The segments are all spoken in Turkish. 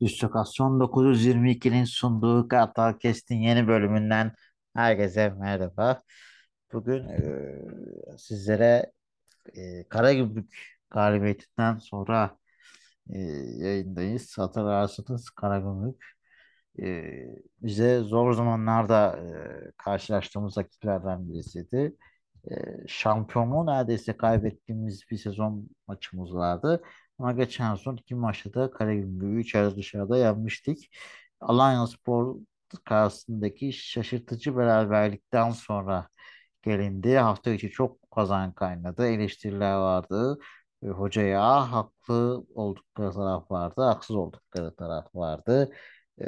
Dislokasyon 922'nin sunduğu Kartal Kestin yeni bölümünden herkese merhaba. Bugün e, sizlere e, Karagümrük galibiyetinden sonra e, yayındayız. Hatırlarsınız Karagümrük e, bize zor zamanlarda e, karşılaştığımız rakiplerden birisiydi. E, şampiyonluğu neredeyse kaybettiğimiz bir sezon maçımız vardı. Ama geçen son iki maçta da Karagümrük'ü içeride dışarıda yenmiştik. Alanyaspor karşısındaki şaşırtıcı beraberlikten sonra gelindi. Hafta içi çok kazan kaynadı. Eleştiriler vardı. E, hocaya haklı oldukları taraf vardı, haksız oldukları taraf vardı e,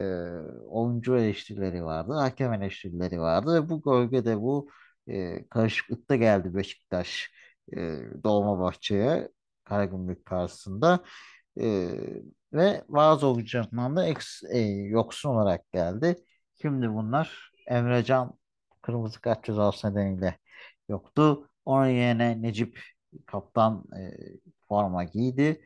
oyuncu eleştirileri vardı, hakem eleştirileri vardı ve bu gölgede bu e, karışıklıkta geldi Beşiktaş e, Dolmabahçe'ye Karagümrük karşısında E, ve bazı oyuncularından da e, yoksun olarak geldi. Şimdi bunlar Emrecan kırmızı kart cezası nedeniyle yoktu. Onun yerine Necip kaptan e, forma giydi.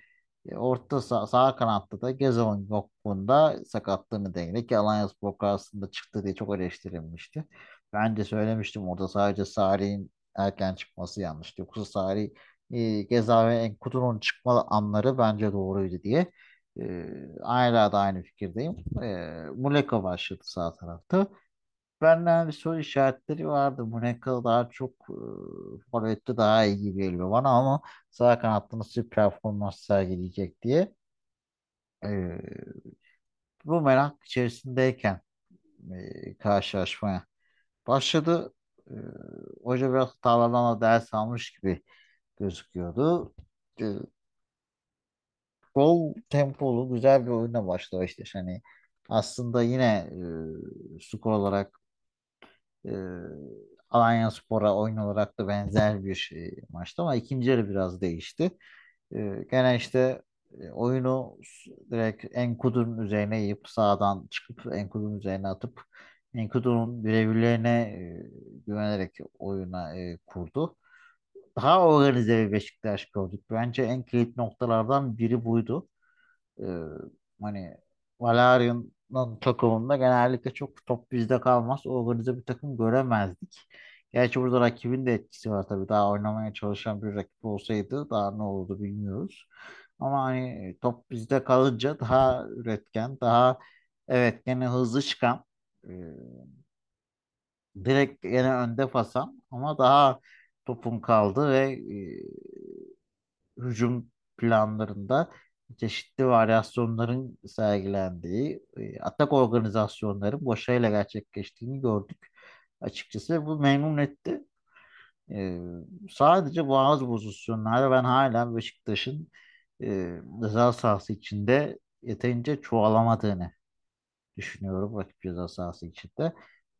E, Orta sağ, sağ kanatta da Gezal'ın yokluğunda sakatlığı nedeniyle ki Alanyaspor karşısında çıktı diye çok eleştirilmişti. Ben de söylemiştim orada sadece Sarı'nın erken çıkması yanlıştı. Yoksa Sarı e, Gezal ve Enkudu'nun çıkma anları bence doğruydu diye. E, hala da aynı fikirdeyim. E, Muleka başladı sağ tarafta. Benden bir soru işaretleri vardı. Muleka daha çok e, forvette daha iyi gibi geliyor bana ama sağ kanatta nasıl bir performans sergileyecek diye. Ee, bu merak içerisindeyken e, karşılaşmaya başladı. Ee, hoca biraz hatalardan da ders almış gibi gözüküyordu. Ee, bol tempolu güzel bir oyuna başladı işte. Hani aslında yine e, skor olarak e, Alanyaspor'a oyun olarak da benzer bir şey maçtı ama ikinci yarı biraz değişti. E, gene işte e, oyunu direkt Enkudu'nun üzerine yiyip sağdan çıkıp Enkudu'nun üzerine atıp Enkudu'nun birebirlerine e, güvenerek oyuna e, kurdu. Daha organize bir Beşiktaş gördük. Bence en kilit noktalardan biri buydu. Ee, hani Valerian'ın takımında genellikle çok top bizde kalmaz. Organize bir takım göremezdik. Gerçi burada rakibin de etkisi var tabii. Daha oynamaya çalışan bir rakip olsaydı daha ne olurdu bilmiyoruz. Ama hani top bizde kalınca daha üretken, daha evet gene hızlı çıkan, e, direkt gene önde basan ama daha topun kaldı ve hücum planlarında çeşitli varyasyonların sergilendiği, e, atak organizasyonları başarıyla gerçekleştiğini gördük açıkçası. Bu memnun etti. E, sadece bazı pozisyonlarda ben hala Beşiktaş'ın e, ceza sahası içinde yeterince çoğalamadığını düşünüyorum rakip ceza sahası içinde.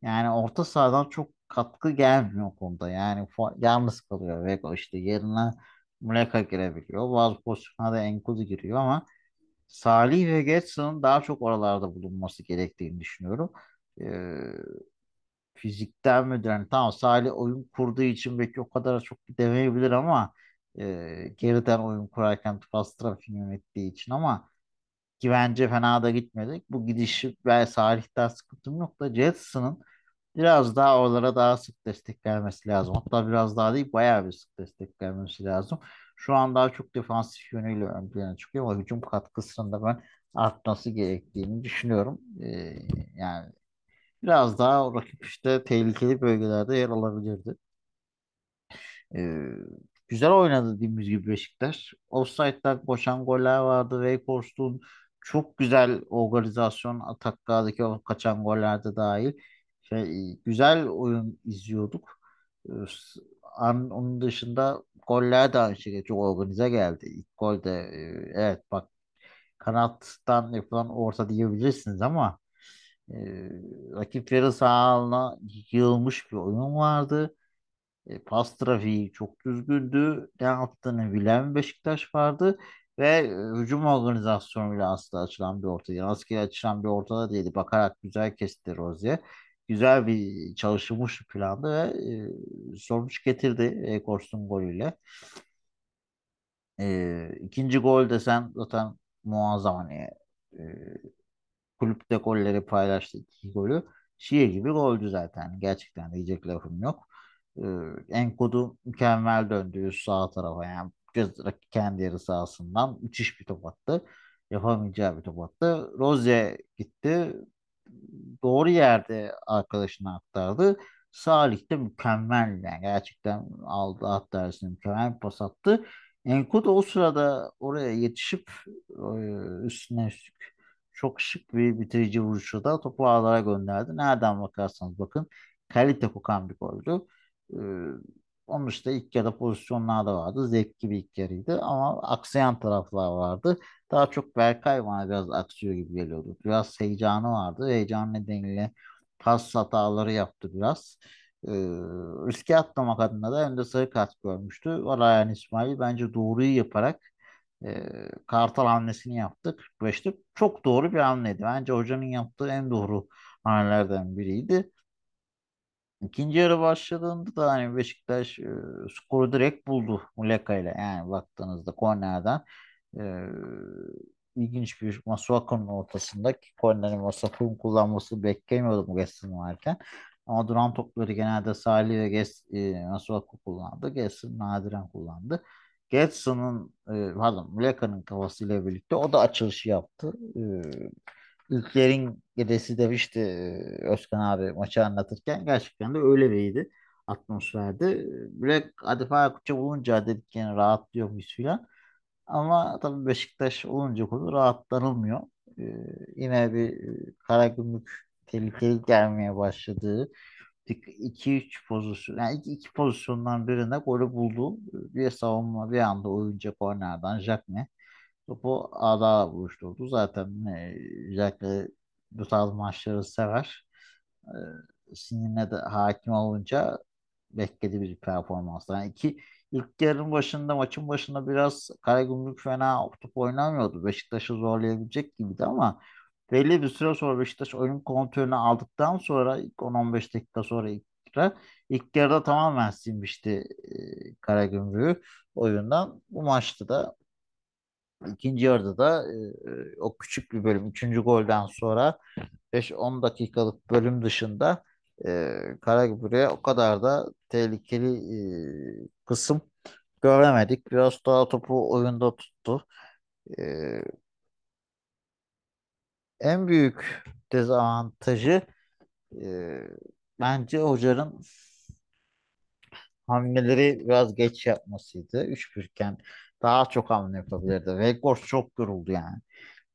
Yani orta sahadan çok katkı gelmiyor konuda. Yani yalnız kalıyor Vega işte yerine Muleka girebiliyor. Bazı pozisyonlarda Enkudu giriyor ama Salih ve Getson'un daha çok oralarda bulunması gerektiğini düşünüyorum. Ee, fizikten midir? Yani tamam Salih oyun kurduğu için belki o kadar çok demeyebilir ama e, geriden oyun kurarken pas trafiğini yönettiği için ama ki bence fena da gitmedik. Bu gidişi ve Salih'ten sıkıntım yok da Jetson'ın biraz daha oralara daha sık destek gelmesi lazım. Hatta biraz daha değil bayağı bir sık destek gelmesi lazım. Şu an daha çok defansif yönüyle ön plana çıkıyor ama hücum katkısında ben artması gerektiğini düşünüyorum. Ee, yani biraz daha rakip işte tehlikeli bölgelerde yer alabilirdi. Ee, güzel oynadı dediğimiz gibi Beşiktaş. Offside'lar, boşan goller vardı. Weghorst'un çok güzel organizasyon atakkadaki o kaçan gollerde dahil. Şey, güzel oyun izliyorduk. Ee, onun dışında goller de aynı şekilde çok organize geldi. İlk golde e, evet bak kanattan yapılan orta diyebilirsiniz ama e, rakip yarı sahalarına yığılmış bir oyun vardı. E, pas trafiği çok düzgündü. Ne yaptığını bilen Beşiktaş vardı. Ve e, hücum organizasyonuyla aslında açılan bir orta. Yani askeri açılan bir ortada değildi. Bakarak güzel kesti Rozier. Güzel bir çalışılmış bir plandı ve e, sonuç getirdi Ekors'un golüyle. E, ikinci gol desen zaten muazzam hani kulüpte golleri paylaştı iki golü. Şiir gibi goldü zaten. Gerçekten diyecek lafım yok. Enkudu mükemmel döndü sağ tarafa yani kendi yarı sahasından müthiş bir top attı. Yapamayacağı bir top attı. Rozier gitti. Doğru yerde arkadaşına aktardı. Salih de mükemmel yani gerçekten aldı at dersini mükemmel pas attı. Enkudu o sırada oraya yetişip e, üstüne üstlük çok şık bir bitirici vuruşu da topu ağlara gönderdi. Nereden bakarsanız bakın kalite kokan bir goldü. Onun dışında ilk yarı pozisyonlar da vardı. Zevkli bir ilk yarıydı ama aksayan taraflar vardı. Daha çok Berkay bana biraz aksıyor gibi geliyordu. Biraz heyecanı vardı. Heyecan nedeniyle pas hataları yaptı biraz. Ee, riske atlamak adına da önde sarı kart görmüştü. Alayan İsmail bence doğruyu yaparak e, Kartal hamlesini yaptı 45'te. Çok doğru bir hamleydi. Bence hocanın yaptığı en doğru hamlelerden biriydi. İkinci yarı başladığında da hani Beşiktaş e, skoru direkt buldu Muleka ile. Yani baktığınızda kornerden e, ilginç bir Masuaku'nun ortasındaki korneri Masuaku'nun kullanması beklemiyordum Gerson varken. Ama duran topları genelde Salih ve Ges, e, Masuaku kullandı. Gerson nadiren kullandı. Getson'un e, pardon Muleka'nın kafasıyla birlikte o da açılışı yaptı. E, İlklerin gecesi demişti e, Özkan abi maçı anlatırken gerçekten de öyle biriydi atmosferde. Böyle Adife Aykutça bulunca dedik yani rahatlıyor muyuz filan. Ama tabii Beşiktaş olunca konu rahatlanılmıyor. Ee, yine bir e, Karagümrük tehlikeli gelmeye başladığı iki üç pozisyon yani iki, iki pozisyondan birinde golü buldu. Bir savunma bir anda oyuncu kornerden Jackne Topu ağda buluşturdu. Zaten e, özellikle bu tarz maçları sever. E, sinirine de hakim olunca bekledi bir performans. Yani iki, ilk yarının başında maçın başında biraz Karagümrük fena top oynamıyordu. Beşiktaş'ı zorlayabilecek gibiydi ama belli bir süre sonra Beşiktaş oyun kontrolünü aldıktan sonra ilk 10-15 dakika sonra ilk yarı, ilk yarıda tamamen silmişti e, Karagümrük'ü oyundan. Bu maçta da İkinci yarıda da e, o küçük bir bölüm, üçüncü golden sonra 5-10 dakikalık bölüm dışında e, Karagümrük'e o kadar da tehlikeli e, kısım göremedik. Biraz daha topu oyunda tuttu. E, en büyük dezavantajı e, bence hocanın hamleleri biraz geç yapmasıydı. 3-1 iken daha çok hamle yapabilirdi. Weghorst çok yoruldu yani.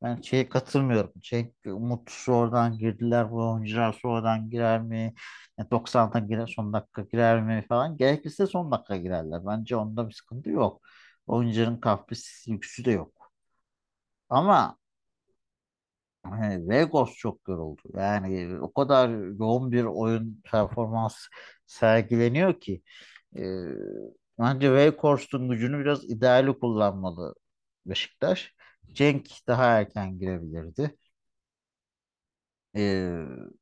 Ben şeye katılmıyorum. Şey, Umut sonradan girdiler. Bu oyuncular sonradan girer mi? Yani 90'da girer, son dakika girer mi falan. Gerekirse son dakika girerler. Bence onda bir sıkıntı yok. Oyuncuların kahvesi yüksü de yok. Ama hani Vegos çok yoruldu. Yani o kadar yoğun bir oyun performans sergileniyor ki e, bence Weghorst'un gücünü biraz ideali kullanmalı Beşiktaş. Cenk daha erken girebilirdi. Ee,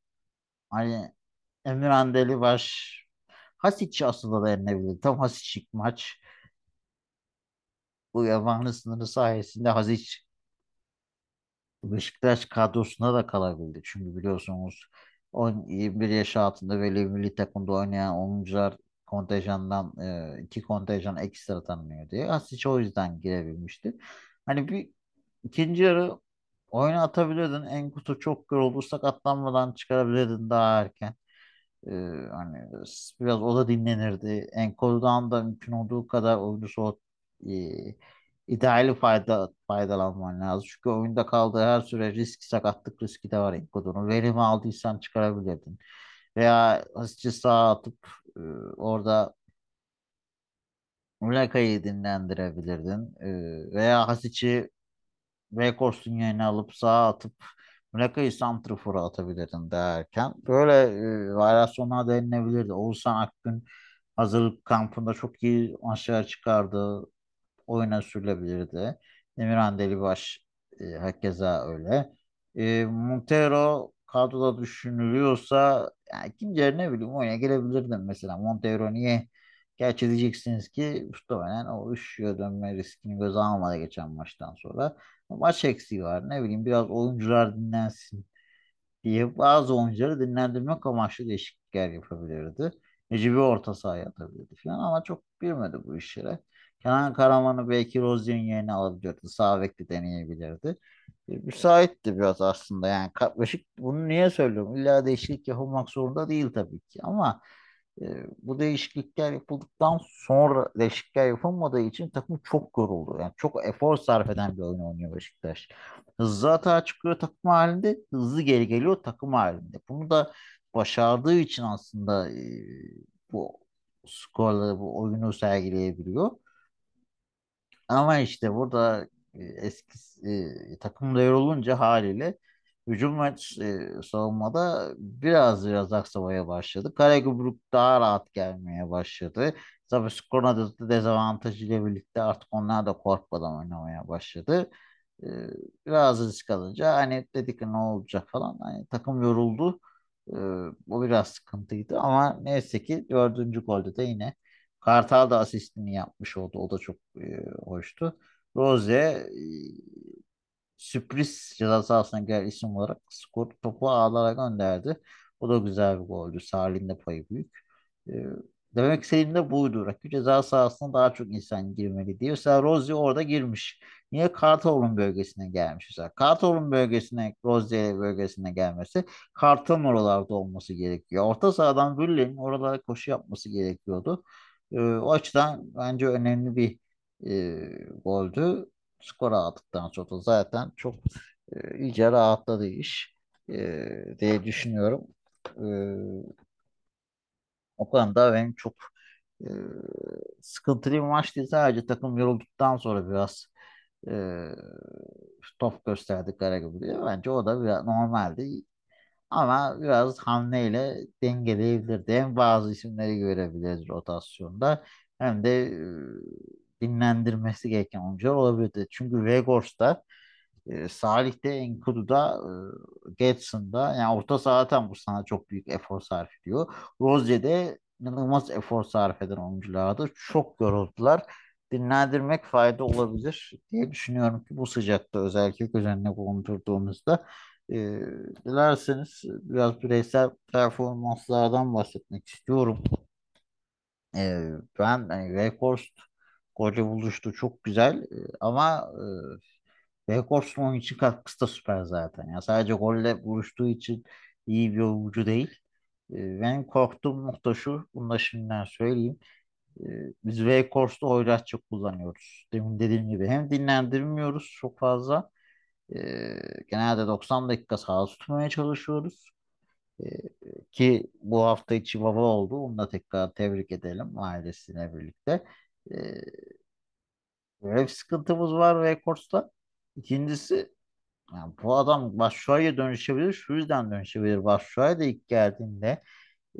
hani Emirhan Delibaş Hasic aslında da yenilebilirdi. Tam Hasic'lik maç. Bu yabancı sınırı sayesinde Hasic Beşiktaş kadrosunda da kalabildi. Çünkü biliyorsunuz 10, 21 yaş altında ve milli takımda oynayan oyuncular kontenjandan e, iki kontenjan ekstra tanınıyor diye. Hasic o yüzden girebilmişti. Hani bir ikinci yarı oyunu atabilirdin. Enkutu çok yoruldu. Sakatlanmadan çıkarabilirdin daha erken. Ee, hani biraz o da dinlenirdi. Enkudu'dan da mümkün olduğu kadar oyunu soğut e, ideali fayda faydalanman lazım. Çünkü oyunda kaldığı her süre risk sakatlık riski de var Enkudu'nun. Verimi aldıysan çıkarabilirdin. Veya hızlıca sağa atıp e, orada Muleka'yı dinlendirebilirdin. E, veya Hasic'i Weghorst'un yerine alıp sağa atıp Muleka'yı santrafora atabilirdin derken böyle e, varyasyonlar denilebilirdi. Oğuzhan Akgün hazırlık kampında çok iyi maçlar çıkardı. Oyuna sürülebilirdi. Emirhan Delibaş e, hakeza öyle. E, Montero kadroda düşünülüyorsa yani ikinci yarı ne bileyim oyuna gelebilirdim mesela. Montero niye Gerçi diyeceksiniz ki muhtemelen o üçlüye dönme riskini göze almadı geçen maçtan sonra. Maç eksiği var. Ne bileyim biraz oyuncular dinlensin diye bazı oyuncuları dinlendirmek amaçlı değişiklikler yapabilirdi. Necip'i orta sahaya atabilirdi falan ama çok girmedi bu işlere. Kenan Karaman'ı belki Rozier'in yerine alabilirdi. Sağ bekle deneyebilirdi. E, müsaitti biraz aslında yani Beşik bunu niye söylüyorum? İlla değişiklik yapılmak zorunda değil tabii ki ama e, bu değişiklikler yapıldıktan sonra değişiklikler yapılmadığı için takım çok yoruldu. Yani çok efor sarf eden bir oyun oynuyor Beşiktaş. Hızlı atağa çıkıyor takım halinde, hızlı geri geliyor takım halinde. Bunu da başardığı için aslında e, bu skorları, bu oyunu sergileyebiliyor. Ama işte burada e, eski e, takımda yorulunca haliyle hücum ve e, savunmada biraz biraz aksamaya başladı. Karagümrük daha rahat gelmeye başladı. Tabii skorun da dezavantajıyla birlikte artık onlar da korkmadan oynamaya başladı. E, biraz risk alınca hani dedik ne olacak falan. Hani takım yoruldu. E, o biraz sıkıntıydı ama neyse ki dördüncü golde de yine Kartal da asistini yapmış oldu. O da çok e, hoştu. Rose e, sürpriz ceza sahasına gelen isim olarak skor topu ağlara gönderdi. O da güzel bir goldü. Salih'in de payı büyük. E, demek istediğim de buydu. Rakip ceza sahasına daha çok insan girmeli diye. Mesela Rose orada girmiş. Niye Kartal'ın bölgesine gelmiş? Mesela Kartal'ın bölgesine, Rose bölgesine gelmesi Kartal'ın oralarda olması gerekiyor. Orta sahadan Vüller'in oralara koşu yapması gerekiyordu. E, o açıdan bence önemli bir e, goldü. Skor aldıktan sonra zaten çok e, iyice rahatladı iş e, diye düşünüyorum. E, o konuda benim çok e, sıkıntılı bir maç değil. Sadece takım yorulduktan sonra biraz e, top gösterdi Karagümrük'e. Bence o da biraz normaldi. Ama biraz hamleyle dengeleyebilirdi. Hem bazı isimleri görebiliriz rotasyonda hem de dinlendirmesi gereken oyuncular olabilirdi. Çünkü Vegors'ta e, Salih'te, Enkudu'da, e, Getson'da yani orta sahadan bu sana çok büyük efor sarf ediyor. Rozier'de inanılmaz efor sarf eden oyunculardı. Çok yoruldular. Dinlendirmek fayda olabilir diye düşünüyorum ki bu sıcakta özellikle göz önüne bulundurduğumuzda. E, dilerseniz biraz bireysel performanslardan bahsetmek istiyorum. E, ben hani Weghorst golle buluştu çok güzel E, ama e, Weghorst'un oyun için katkısı da süper zaten. Ya sadece golle buluştuğu için iyi bir oyuncu değil. E, benim korktuğum nokta şu, bunu da şimdiden söyleyeyim. E, biz Weghorst'u oyratça kullanıyoruz. Demin dediğim gibi hem dinlendirmiyoruz çok fazla. E, genelde 90 dakika sahada tutmaya çalışıyoruz. E, ki bu hafta içi baba oldu. Onu da tekrar tebrik edelim ailesine birlikte. E, böyle bir sıkıntımız var Rekords'ta. İkincisi yani bu adam Başşuay'a dönüşebilir. Şu yüzden dönüşebilir. Başşuay da ilk geldiğinde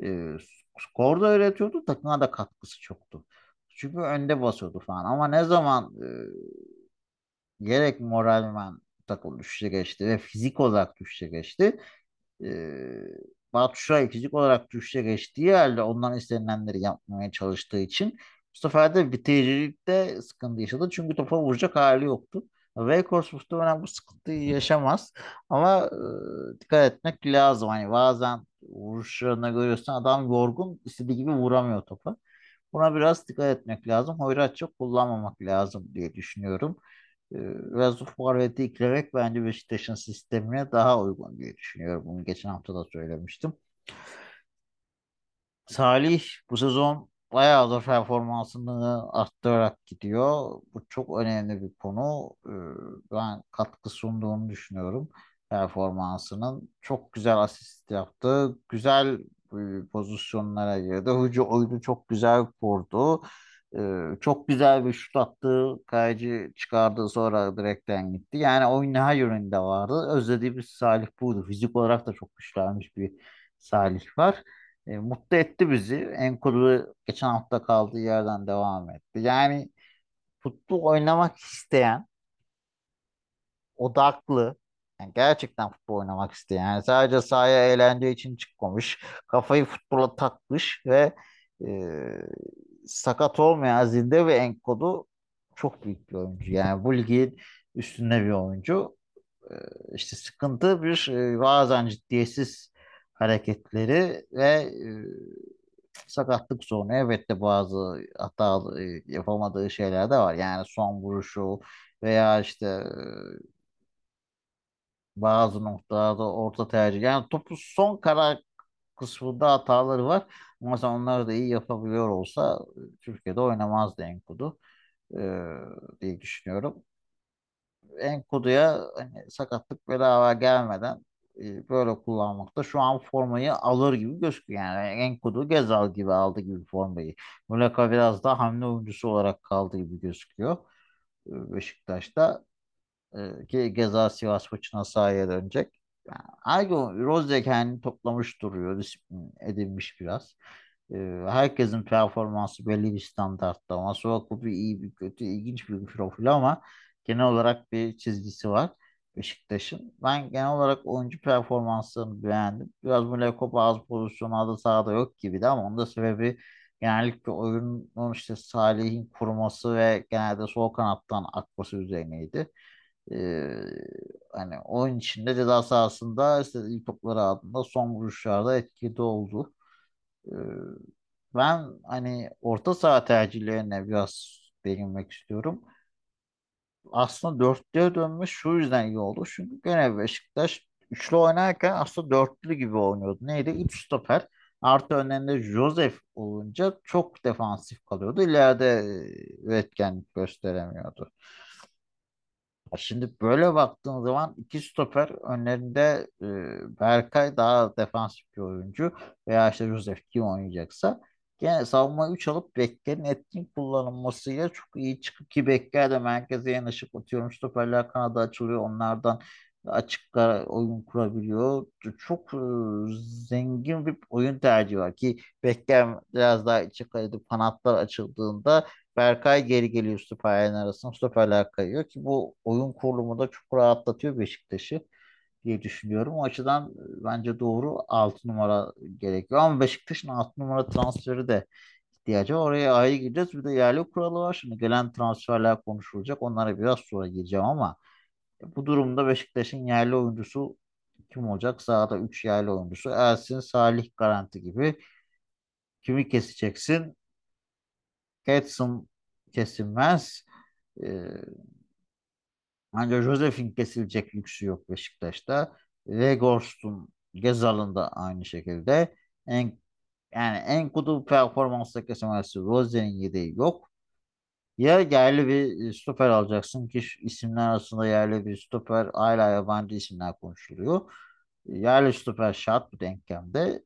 e, skor da öğretiyordu. Takıma da katkısı çoktu. Çünkü önde basıyordu falan. Ama ne zaman e, gerek moralmen takım düşüşe geçti ve fizik olarak düşüşe geçti. E, Batu Şuray fizik olarak düşüşe geçtiği halde ondan istenilenleri yapmaya çalıştığı için bu sefer de bitiricilikte sıkıntı yaşadı. Çünkü topa vuracak hali yoktu. Weghorst muhtemelen bu sıkıntıyı yaşamaz. Ama e, dikkat etmek lazım. Hani bazen vuruşlarına görüyorsun adam yorgun istediği gibi vuramıyor topa. Buna biraz dikkat etmek lazım. Hoyratça kullanmamak lazım diye düşünüyorum. Biraz forveti eklemek bence Beşiktaş'ın sistemine daha uygun diye düşünüyorum. Bunu geçen hafta da söylemiştim. Salih bu sezon bayağı da performansını arttırarak gidiyor. Bu çok önemli bir konu. Ee, Ben katkı sunduğunu düşünüyorum performansının. Çok güzel asist yaptı. Güzel e, pozisyonlara girdi. Hücum oyunu çok güzel kurdu. Ee, Çok güzel bir şut attı. Kayıcı çıkardı sonra direkten gitti. Yani oyun her yönünde vardı. Özlediğimiz Salih buydu. Fizik olarak da çok güçlenmiş bir Salih var. E, mutlu etti bizi. Enkudu geçen hafta kaldığı yerden devam etti. Yani futbol oynamak isteyen, odaklı, yani gerçekten futbol oynamak isteyen, yani sadece sahaya eğlence için çıkmamış, kafayı futbola takmış ve e, sakat olmayan Zinde ve Enkodu çok büyük bir oyuncu. Yani bu ligin üstünde bir oyuncu. Ee, işte sıkıntı bir e, bazen ciddiyetsiz hareketleri ve e, sakatlık sorunu. Evet de bazı hata e, yapamadığı şeyler de var. Yani son vuruşu veya işte bazı noktalarda orta tercih. Yani topu son karar kısmında hataları var. Ama mesela onları da iyi yapabiliyor olsa e, Türkiye'de oynamazdı Enkudu e, diye düşünüyorum. Enkudu'ya hani sakatlık bedava gelmeden e, böyle kullanmakta şu an formayı alır gibi gözüküyor. Yani Enkudu Gezal gibi aldı gibi formayı. Muleka biraz daha hamle oyuncusu olarak kaldı gibi gözüküyor. E, Beşiktaş'ta. Ee, ki Geza Sivas maçına sahaya dönecek. Yani Ergun Rozya kendini toplamış duruyor. Disiplin edilmiş biraz. Ee, herkesin performansı belli bir standartta. Masuaku bir iyi bir kötü ilginç bir profil ama genel olarak bir çizgisi var Beşiktaş'ın. Ben genel olarak oyuncu performanslarını beğendim. Biraz Muleko bazı pozisyonlarda sahada yok gibiydi ama onun da sebebi genellikle oyunun işte Salih'in kuruması ve genelde sol kanattan akması üzerineydi. Ee, hani oyun içinde ceza sahasında istediği topları aldığında son vuruşlarda etkili oldu. Ee, ben hani orta saha tercihlerine biraz değinmek istiyorum. Aslında dörtlüye dönmüş şu yüzden iyi oldu. Çünkü gene Beşiktaş üçlü oynarken aslında dörtlü gibi oynuyordu. Neydi? Üç stoper. Artı önlerinde Joseph olunca çok defansif kalıyordu. İleride e, üretkenlik gösteremiyordu. Şimdi böyle baktığın zaman iki stoper önlerinde e, Berkay daha defansif bir oyuncu veya işte Josef kim oynayacaksa gene savunma 3 alıp beklerin etkin kullanılmasıyla çok iyi çıkıp ki bekler de merkeze yanaşıp atıyorum stoperler kanada açılıyor onlardan açık oyun kurabiliyor. Çok e, zengin bir oyun tercihi var ki bekler biraz daha içe kaydı kanatlar açıldığında Berkay geri geliyor stoperlerin arasına. Stoperler kayıyor ki bu oyun kurulumu da çok rahatlatıyor Beşiktaş'ı diye düşünüyorum. O açıdan e, bence doğru 6 numara gerekiyor. Ama Beşiktaş'ın 6 numara transferi de ihtiyacı var. Oraya ayrı gireceğiz. Bir de yerli kuralı var. Şimdi gelen transferler konuşulacak. Onlara biraz sonra gireceğim ama bu durumda Beşiktaş'ın yerli oyuncusu kim olacak? Sahada 3 yerli oyuncusu. Ersin, Salih garanti gibi. Kimi keseceksin? Getson kesilmez. Ee, ancak Josef'in kesilecek lüksü yok Beşiktaş'ta. Weghorst'un Gezal'ın da aynı şekilde. En, yani en kutu performansla kesemezsin. Rosen'in yedeği yok. Ya yerli bir stoper alacaksın ki isimler arasında yerli bir stoper hala yabancı isimler konuşuluyor. Yerli stoper şart bu denklemde.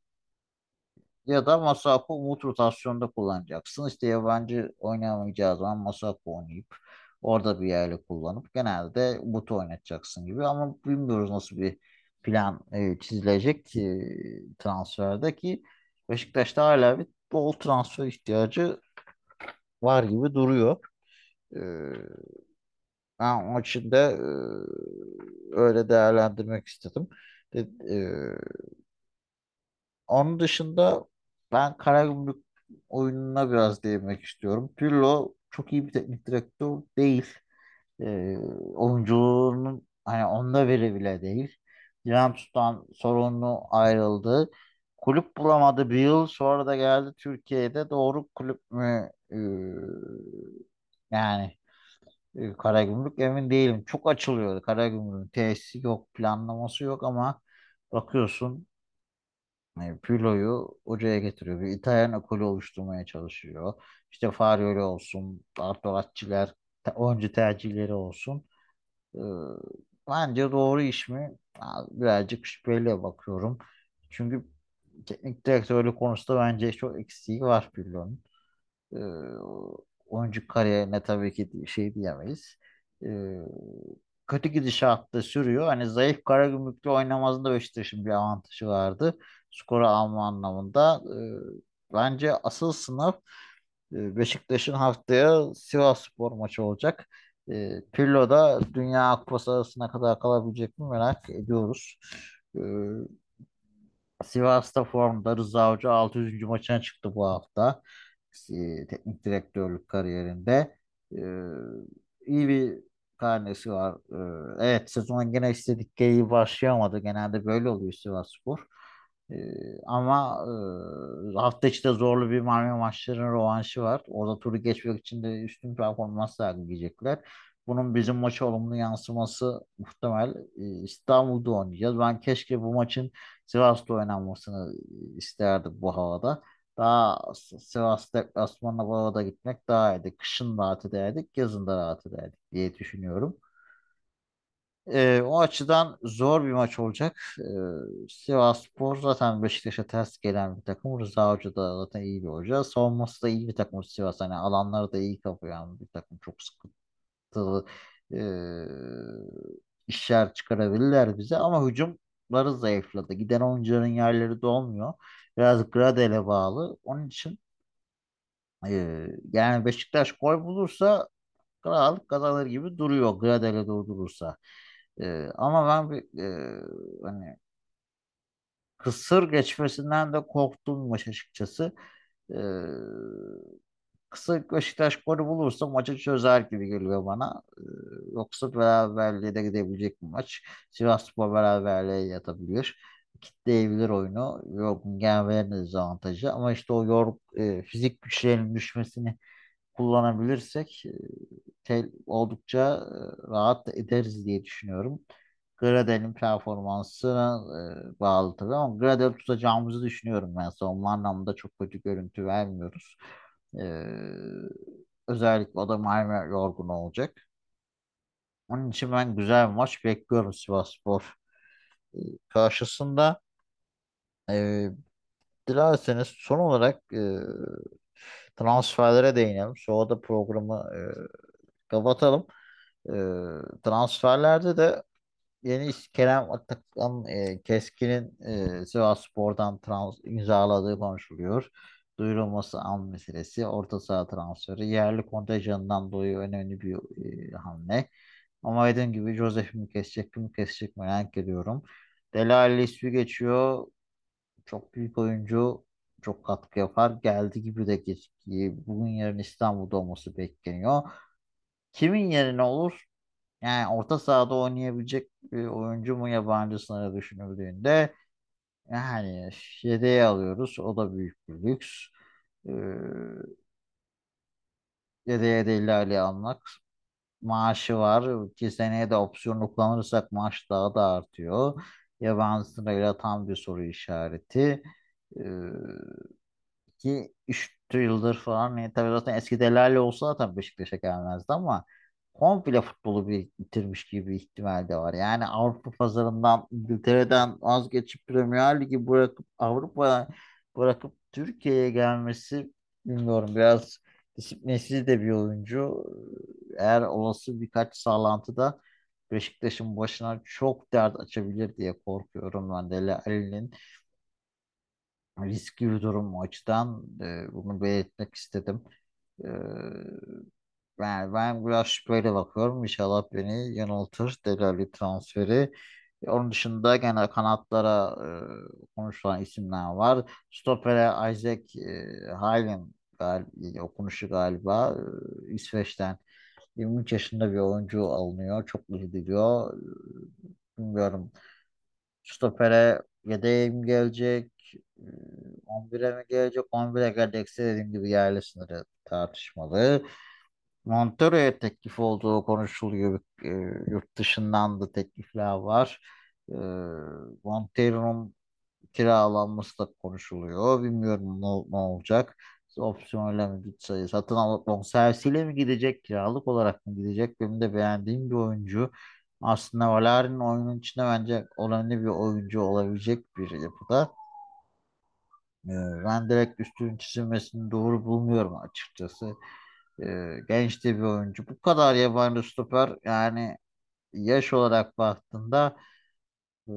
Ya da Masako umut rotasyonda kullanacaksın. İşte yabancı oynayamayacağı zaman Masako oynayıp orada bir yerle kullanıp genelde Umut'u oynatacaksın gibi. Ama bilmiyoruz nasıl bir plan e, çizilecek e, transferde ki Beşiktaş'ta hala bir bol transfer ihtiyacı var gibi duruyor. E, ben o için de e, öyle değerlendirmek istedim. De, e, Onun dışında ben Karagümrük oyununa biraz değinmek istiyorum. Pirlo çok iyi bir teknik direktör değil. Ee, oyunculuğunun hani onda veri bile değil. Juventus'tan sorunlu ayrıldı. Kulüp bulamadı bir yıl sonra da geldi Türkiye'de doğru kulüp mü Ee, yani e, Karagümrük emin değilim. Çok açılıyordu Karagümrük'ün tesisi yok, planlaması yok ama bakıyorsun e, Pirlo'yu hocaya getiriyor. Bir İtalyan ekolü oluşturmaya çalışıyor. İşte Farioli olsun, Artuacci'ler, te- oyuncu tercihleri olsun. Bence doğru iş mi? Birazcık şüpheyle bakıyorum. Çünkü teknik direktörlük konusunda bence çok eksiği var Pirlo'nun. Oyuncu kariyerine tabii ki şey diyemeyiz. Ee, kötü gidişatta sürüyor. Hani zayıf Karagümrük'te oynamazında Beşiktaş'ın bir avantajı vardı. Skoru alma anlamında. Ee, bence asıl sınav e, Beşiktaş'ın haftaya Sivasspor maçı olacak. Ee, Pirlo da Dünya Kupası arasına kadar kalabilecek mi merak ediyoruz. Ee, Sivas'ta formda Rıza Hoca 600. maçına çıktı bu hafta. e, teknik direktörlük kariyerinde. E, iyi bir karnesi var. E, evet sezona gene istedikleri başlayamadı. Genelde böyle oluyor Sivasspor. E, ama e, hafta içi de zorlu bir Malmö maçlarının rövanşı var. Orada turu geçmek için de üstün performans sergileyecekler. Bunun bizim maça olumlu yansıması muhtemel. E, İstanbul'da oynayacağız. Ben keşke bu maçın Sivas'ta oynanmasını isterdim bu havada. Daha Sivas deplasmanına bu havada gitmek daha iyiydi. Kışın rahat ederdik, yazın da rahat ederdik diye düşünüyorum. E, o açıdan zor bir maç olacak. E, Sivasspor zaten Beşiktaş'a ters gelen bir takım. Rıza Hoca da zaten iyi bir hoca. Savunması da iyi bir takım Sivas. Hani alanları da iyi kapayan bir takım. Çok sıkıntılı e, işler çıkarabilirler bize. Ama hücumları zayıfladı. Giden oyuncuların yerleri dolmuyor. Biraz Gradel'e bağlı. Onun için e, yani Beşiktaş gol bulursa kral kazanır gibi duruyor. Gradel'e durdurursa. Ee, ama ben bir e, hani kısır geçmesinden de korktuğum maç açıkçası. Ee, kısa Beşiktaş golü bulursa maçı çözer gibi geliyor bana. Ee, yoksa beraberliğe de gidebilecek bir maç. Sivasspor beraberliğe yatabilir. Kitleyebilir oyunu. Yorgun gelmelerinin dezavantajı. Ama işte o yor, e, fizik güçlerinin düşmesini kullanabilirsek tel, oldukça rahat ederiz diye düşünüyorum. Gradel'in performansına bağlı tabii ama Gradel tutacağımızı düşünüyorum ben. Savunma anlamında çok kötü görüntü vermiyoruz. Özellikle o da Malmö yorgun olacak. Onun için ben güzel bir maç bekliyorum Sivasspor e, karşısında. E, dilerseniz son olarak e, transferlere değinelim. Sonra da programı e, kapatalım. E, transferlerde de Yeni Kerem Ataklan e, Keskin'in e, Sivasspor'dan trans imzaladığı konuşuluyor. Duyurulması an meselesi. Orta saha transferi. Yerli kontenjanından dolayı önemli bir e, hamle. Ama dediğim gibi Joseph mi kesecek mi kesecek merak ediyorum. Dele Alli ismi geçiyor. Çok büyük oyuncu. Çok katkı yapar. Geldi gibi de geç, bugün yarın İstanbul'da olması bekleniyor. Kimin yerine olur? Yani orta sahada oynayabilecek bir oyuncu mu yabancı sınırı düşünüldüğünde yani yedeğe alıyoruz. O da büyük bir lüks. Ee, yedeğe de ilerleyen almak. Maaşı var. İki seneye de opsiyonu kullanırsak maaş daha da artıyor. Yabancı sınırıyla tam bir soru işareti. Ee, ki 3 yıldır falan yani tabii zaten eski Delali olsa zaten Beşiktaş'a gelmezdi ama komple futbolu bitirmiş gibi ihtimal de var. Yani Avrupa pazarından İngiltere'den vazgeçip Premier Ligi bırakıp Avrupa'ya bırakıp Türkiye'ye gelmesi bilmiyorum biraz disiplinsiz de bir oyuncu. Eğer olası birkaç sağlantıda Beşiktaş'ın başına çok dert açabilir diye korkuyorum ben Dele Alli'nin riskli bir durum o açıdan e, bunu belirtmek istedim. E, yani ben biraz şüpheyle bakıyorum. İnşallah beni yanıltır Delali transferi. Onun dışında gene kanatlara e, konuşulan isimler var. Stoper'e Isaac e, Halen gal okunuşu galiba e, İsveç'ten 23 yaşında bir oyuncu alınıyor. Çok iyi gidiyor. Bilmiyorum. Stoper'e yedeğe mi gelecek? E, 11'e mi gelecek? 11'e gelecekse dediğim gibi yerli sınırı tartışmalı. Montero'ya teklif olduğu konuşuluyor. E, yurt dışından da teklifler var. E, Montero'nun kiralanması da konuşuluyor. Bilmiyorum ne, ne olacak. Opsiyonla mı gidecek? Satın alıp bonservisiyle mi gidecek? Kiralık olarak mı gidecek? Benim de beğendiğim bir oyuncu. Aslında Valeri'nin oyunun içinde bence önemli bir oyuncu olabilecek bir yapıda. Ee, ben direkt üstünün çizilmesini doğru bulmuyorum açıkçası. Ee, genç de bir oyuncu. Bu kadar yabancı stoper yani yaş olarak baktığında e,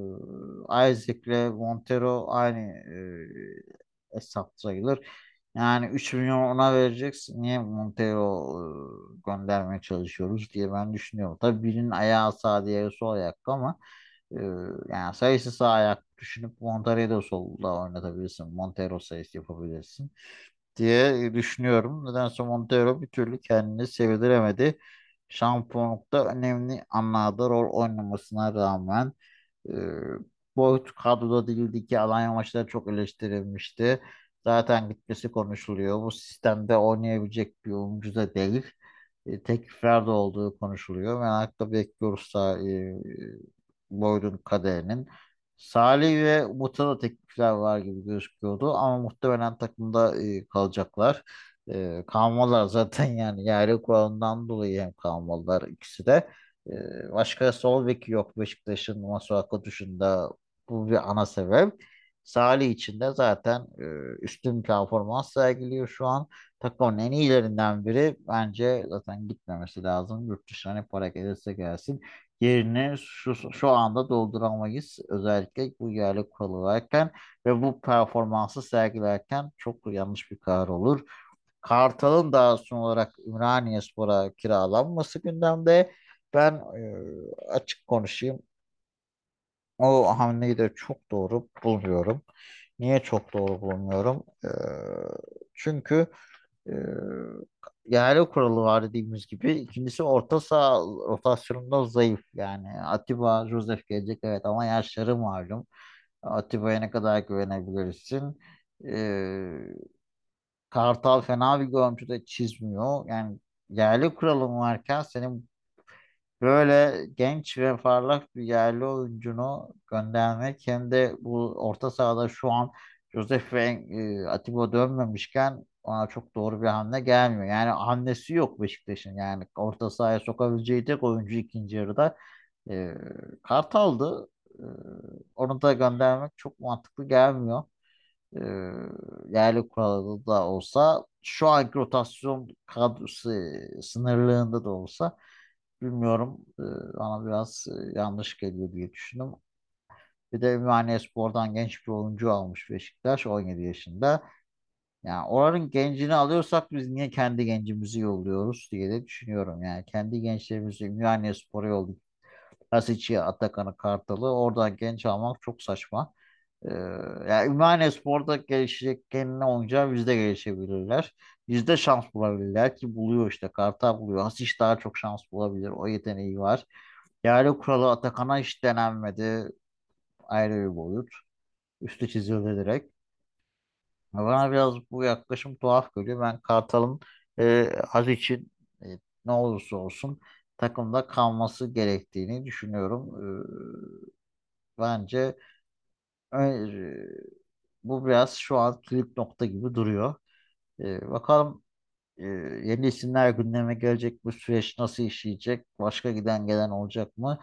Isaac'le Montero aynı e, hesap sayılır. Yani 3 milyon ona vereceksin. Niye Montero e, göndermeye çalışıyoruz diye ben düşünüyorum. Tabii birinin ayağı sağ diğeri sol ayak ama yani sayısı sağ ayak düşünüp Montero'yu da solda oynatabilirsin. Montero sayısı yapabilirsin. diye düşünüyorum. Nedense Montero bir türlü kendini sevdiremedi. Şampiyonlukta önemli anlarda rol oynamasına rağmen e, Boyd kadroda değildi ki Alanya maçları çok eleştirilmişti. Zaten gitmesi konuşuluyor. Bu sistemde oynayabilecek bir oyuncu da değil. E, teklifler de olduğu konuşuluyor. Merakla bekliyoruz e, Boyd'un kaderinin. Salih ve Umut'a da teklifler var gibi gözüküyordu ama muhtemelen takımda e, kalacaklar. E, kalmalar zaten yani yerli kuralından dolayı hem kalmalılar ikisi de. E, başka sol beki yok Beşiktaş'ın Masuaku dışında bu bir ana sebep. Salih için de zaten e, üstün performans sergiliyor şu an. Takımın en iyilerinden biri bence zaten gitmemesi lazım. Yurt dışına ne para gelirse gelsin. Yerini şu, şu anda dolduramayız. Özellikle bu yerli kuralı varken ve bu performansı sergilerken çok yanlış bir karar olur. Kartal'ın daha son olarak Ümraniyespor'a kiralanması gündemde. Ben e, açık konuşayım. O hamleyi de çok doğru bulmuyorum. Niye çok doğru bulmuyorum? E, çünkü e, yerli kuralı var dediğimiz gibi. İkincisi orta saha rotasyonunda zayıf. Yani Atiba, Joseph gelecek evet ama yaşları malum. Atiba'ya ne kadar güvenebilirsin? E, Kartal fena bir görüntü de çizmiyor. Yani yerli kuralım varken senin böyle genç ve parlak bir yerli oyuncunu göndermek hem de bu orta sahada şu an Josef ve e, Atiba dönmemişken ona çok doğru bir hamle gelmiyor. Yani hamlesi yok Beşiktaş'ın. Yani orta sahaya sokabileceği tek oyuncu ikinci yarıda e, Kartal'dı. E, onu da göndermek çok mantıklı gelmiyor e, yerli kuralı da olsa şu anki rotasyon kadrosu sınırlığında da olsa bilmiyorum e, bana biraz yanlış geliyor diye düşündüm. Bir de Ümraniyespor'dan genç bir oyuncu almış Beşiktaş 17 yaşında. Yani oranın gencini alıyorsak biz niye kendi gencimizi yolluyoruz diye de düşünüyorum. Yani kendi gençlerimizi Ümraniyespor'a yollayıp Hasic'i, Atakan'ı, Kartal'ı oradan genç almak çok saçma. Ee, yani Ümraniyespor'da gelişecek kendine oyuncağı bizde gelişebilirler. Bizde şans bulabilirler ki buluyor işte. Kartal buluyor. Hasic daha çok şans bulabilir. O yeteneği var. Yerli kuralı Atakan'a hiç denenmedi. Ayrı bir boyut. Üstü çizildi direkt. Bana biraz bu yaklaşım tuhaf geliyor. Ben Kartal'ın e, Hasic'in e, ne olursa olsun takımda kalması gerektiğini düşünüyorum. Ee, bence e, bu biraz şu an kilit nokta gibi duruyor. Ee, bakalım e, yeni isimler gündeme gelecek. Bu süreç nasıl işleyecek? Başka giden gelen olacak mı?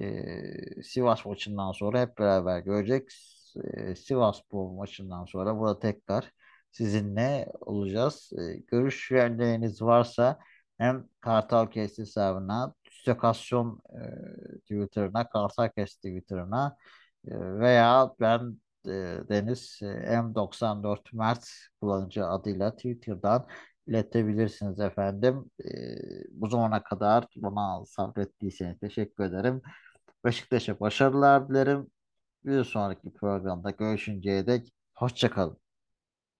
Ee, Sivas maçından sonra hep beraber görecek. Ee, Sivasspor maçından sonra burada tekrar sizinle olacağız. Ee, görüş ve önerileriniz varsa hem Kartal Kes hesabına, Stokasyon e, Twitter'ına, Kartal Kes Twitter'ına e, veya ben e, Deniz e, M94 Mert kullanıcı adıyla Twitter'dan iletebilirsiniz efendim. E, bu zamana kadar bana sabrettiyseniz teşekkür ederim. Beşiktaş'a başarılar dilerim. Bir sonraki programda görüşünceye dek hoşça kalın.